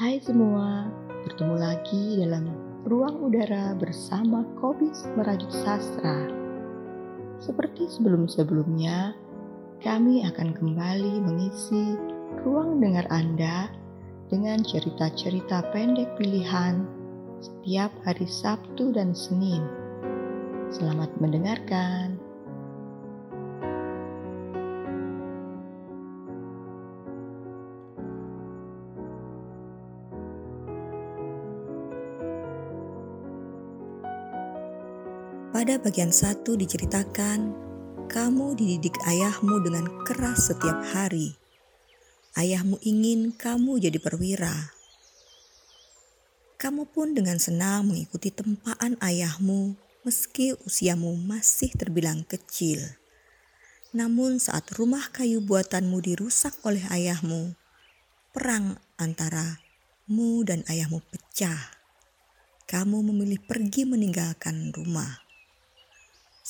Hai semua, bertemu lagi dalam ruang udara bersama Kobis Merajut Sastra. Seperti sebelum-sebelumnya, kami akan kembali mengisi ruang dengar Anda dengan cerita-cerita pendek pilihan setiap hari Sabtu dan Senin. Selamat mendengarkan. Pada bagian satu diceritakan, kamu dididik ayahmu dengan keras setiap hari. Ayahmu ingin kamu jadi perwira. Kamu pun dengan senang mengikuti tempaan ayahmu meski usiamu masih terbilang kecil. Namun saat rumah kayu buatanmu dirusak oleh ayahmu, perang antara mu dan ayahmu pecah. Kamu memilih pergi meninggalkan rumah.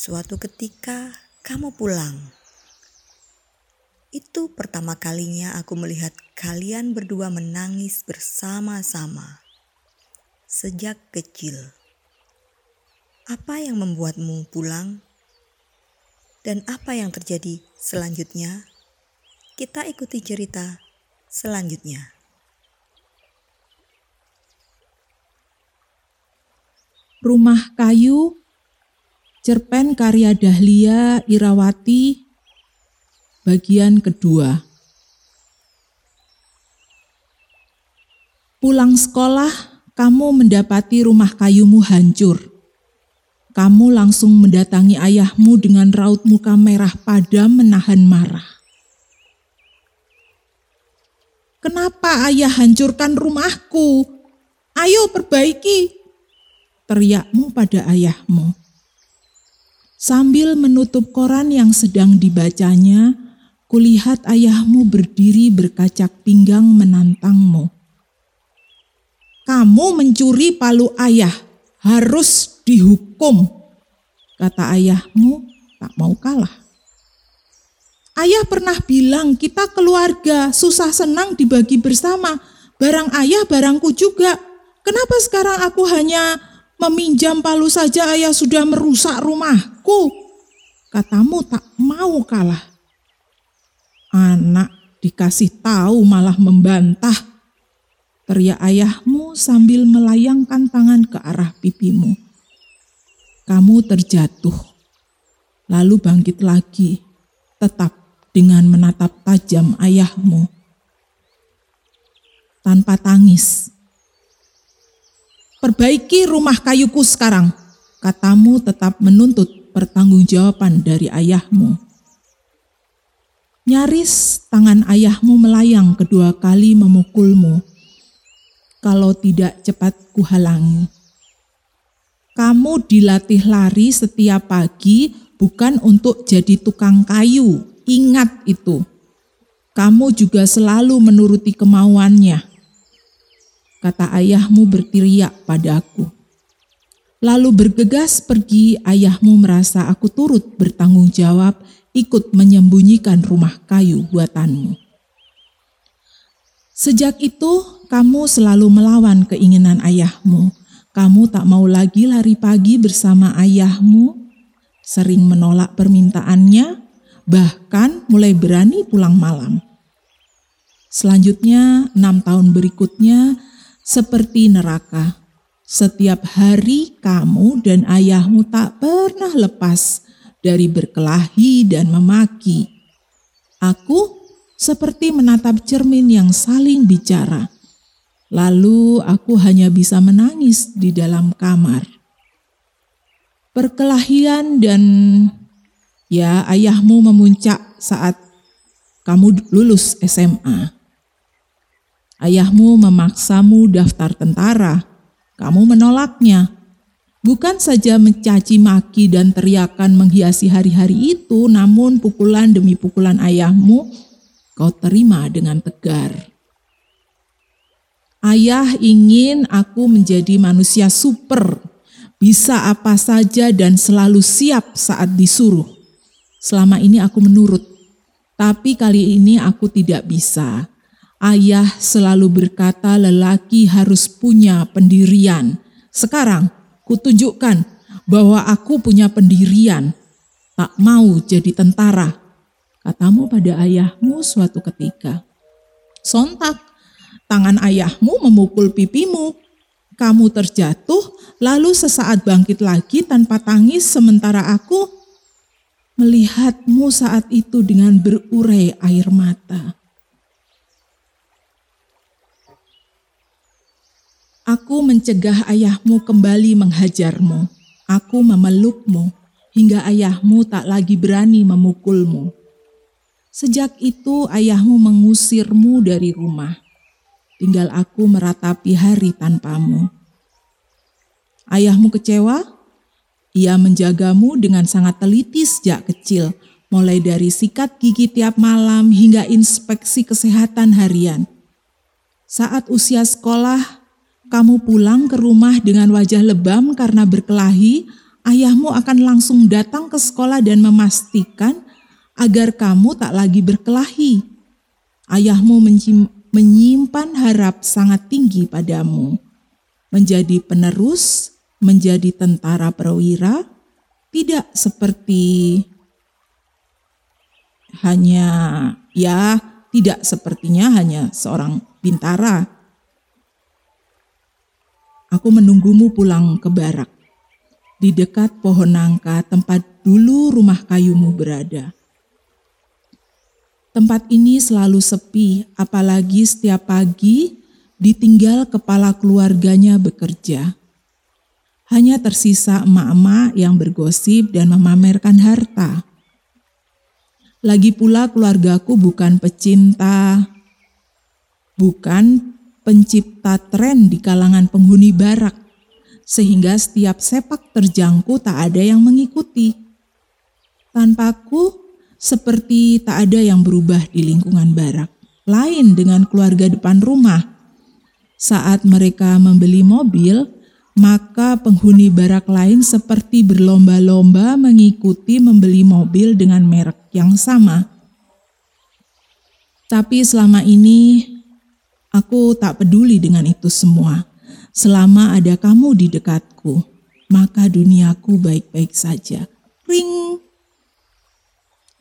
Suatu ketika kamu pulang. Itu pertama kalinya aku melihat kalian berdua menangis bersama-sama. Sejak kecil. Apa yang membuatmu pulang? Dan apa yang terjadi selanjutnya? Kita ikuti cerita selanjutnya. Rumah kayu Cerpen karya Dahlia Irawati bagian kedua. Pulang sekolah, kamu mendapati rumah kayumu hancur. Kamu langsung mendatangi ayahmu dengan raut muka merah padam menahan marah. Kenapa ayah hancurkan rumahku? Ayo perbaiki, teriakmu pada ayahmu. Sambil menutup koran yang sedang dibacanya, kulihat ayahmu berdiri berkacak pinggang menantangmu. Kamu mencuri palu ayah, harus dihukum, kata ayahmu tak mau kalah. Ayah pernah bilang kita keluarga, susah senang dibagi bersama. Barang ayah, barangku juga. Kenapa sekarang aku hanya Meminjam palu saja ayah sudah merusak rumahku. Katamu tak mau kalah. Anak dikasih tahu malah membantah. Teriak ayahmu sambil melayangkan tangan ke arah pipimu. Kamu terjatuh, lalu bangkit lagi, tetap dengan menatap tajam ayahmu. Tanpa tangis, Perbaiki rumah kayuku sekarang. Katamu tetap menuntut pertanggungjawaban dari ayahmu. Nyaris tangan ayahmu melayang kedua kali memukulmu. Kalau tidak cepat kuhalangi. Kamu dilatih lari setiap pagi bukan untuk jadi tukang kayu. Ingat itu. Kamu juga selalu menuruti kemauannya kata ayahmu berteriak padaku. Lalu bergegas pergi, ayahmu merasa aku turut bertanggung jawab ikut menyembunyikan rumah kayu buatanmu. Sejak itu, kamu selalu melawan keinginan ayahmu. Kamu tak mau lagi lari pagi bersama ayahmu, sering menolak permintaannya, bahkan mulai berani pulang malam. Selanjutnya, enam tahun berikutnya, seperti neraka. Setiap hari kamu dan ayahmu tak pernah lepas dari berkelahi dan memaki. Aku seperti menatap cermin yang saling bicara. Lalu aku hanya bisa menangis di dalam kamar. Perkelahian dan ya ayahmu memuncak saat kamu lulus SMA. Ayahmu memaksamu daftar tentara, kamu menolaknya. Bukan saja mencaci maki dan teriakan menghiasi hari-hari itu, namun pukulan demi pukulan ayahmu kau terima dengan tegar. Ayah ingin aku menjadi manusia super, bisa apa saja dan selalu siap saat disuruh. Selama ini aku menurut, tapi kali ini aku tidak bisa. Ayah selalu berkata lelaki harus punya pendirian. Sekarang kutunjukkan bahwa aku punya pendirian. Tak mau jadi tentara. Katamu pada ayahmu suatu ketika. Sontak, tangan ayahmu memukul pipimu. Kamu terjatuh, lalu sesaat bangkit lagi tanpa tangis sementara aku melihatmu saat itu dengan berurai air mata. Aku mencegah ayahmu kembali menghajarmu. Aku memelukmu hingga ayahmu tak lagi berani memukulmu. Sejak itu ayahmu mengusirmu dari rumah. Tinggal aku meratapi hari tanpamu. Ayahmu kecewa? Ia menjagamu dengan sangat teliti sejak kecil, mulai dari sikat gigi tiap malam hingga inspeksi kesehatan harian. Saat usia sekolah, kamu pulang ke rumah dengan wajah lebam karena berkelahi, ayahmu akan langsung datang ke sekolah dan memastikan agar kamu tak lagi berkelahi. Ayahmu menyimpan harap sangat tinggi padamu. Menjadi penerus, menjadi tentara perwira, tidak seperti hanya ya tidak sepertinya hanya seorang bintara Aku menunggumu pulang ke barak. Di dekat pohon nangka tempat dulu rumah kayumu berada. Tempat ini selalu sepi, apalagi setiap pagi ditinggal kepala keluarganya bekerja. Hanya tersisa emak-emak yang bergosip dan memamerkan harta. Lagi pula keluargaku bukan pecinta, bukan pencipta tren di kalangan penghuni barak, sehingga setiap sepak terjangku tak ada yang mengikuti. Tanpaku, seperti tak ada yang berubah di lingkungan barak. Lain dengan keluarga depan rumah. Saat mereka membeli mobil, maka penghuni barak lain seperti berlomba-lomba mengikuti membeli mobil dengan merek yang sama. Tapi selama ini Aku tak peduli dengan itu semua. Selama ada kamu di dekatku, maka duniaku baik-baik saja. Ring.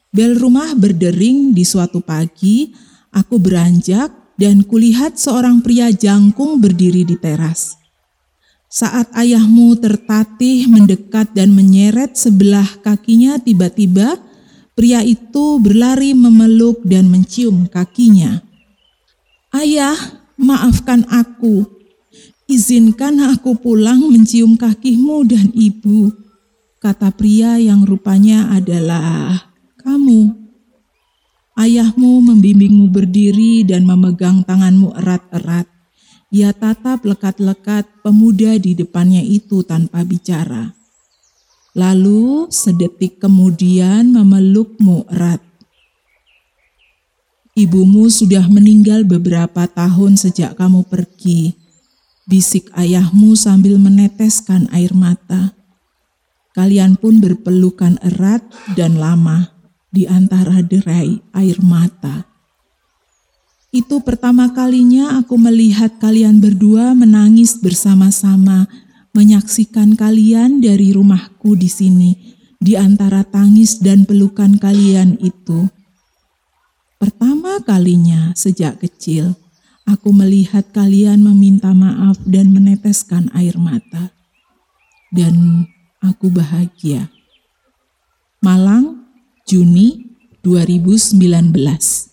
Bel rumah berdering di suatu pagi, aku beranjak dan kulihat seorang pria jangkung berdiri di teras. Saat ayahmu tertatih mendekat dan menyeret sebelah kakinya tiba-tiba, pria itu berlari memeluk dan mencium kakinya. Ayah, maafkan aku. Izinkan aku pulang mencium kakimu dan ibu, kata pria yang rupanya adalah kamu. Ayahmu membimbingmu berdiri dan memegang tanganmu erat-erat. Ia tatap lekat-lekat pemuda di depannya itu tanpa bicara. Lalu sedetik kemudian memelukmu erat. Ibumu sudah meninggal beberapa tahun sejak kamu pergi. Bisik ayahmu sambil meneteskan air mata. Kalian pun berpelukan erat dan lama di antara derai air mata. Itu pertama kalinya aku melihat kalian berdua menangis bersama-sama, menyaksikan kalian dari rumahku di sini, di antara tangis dan pelukan kalian itu. Pertama kalinya sejak kecil, aku melihat kalian meminta maaf dan meneteskan air mata. Dan aku bahagia. Malang, Juni 2019.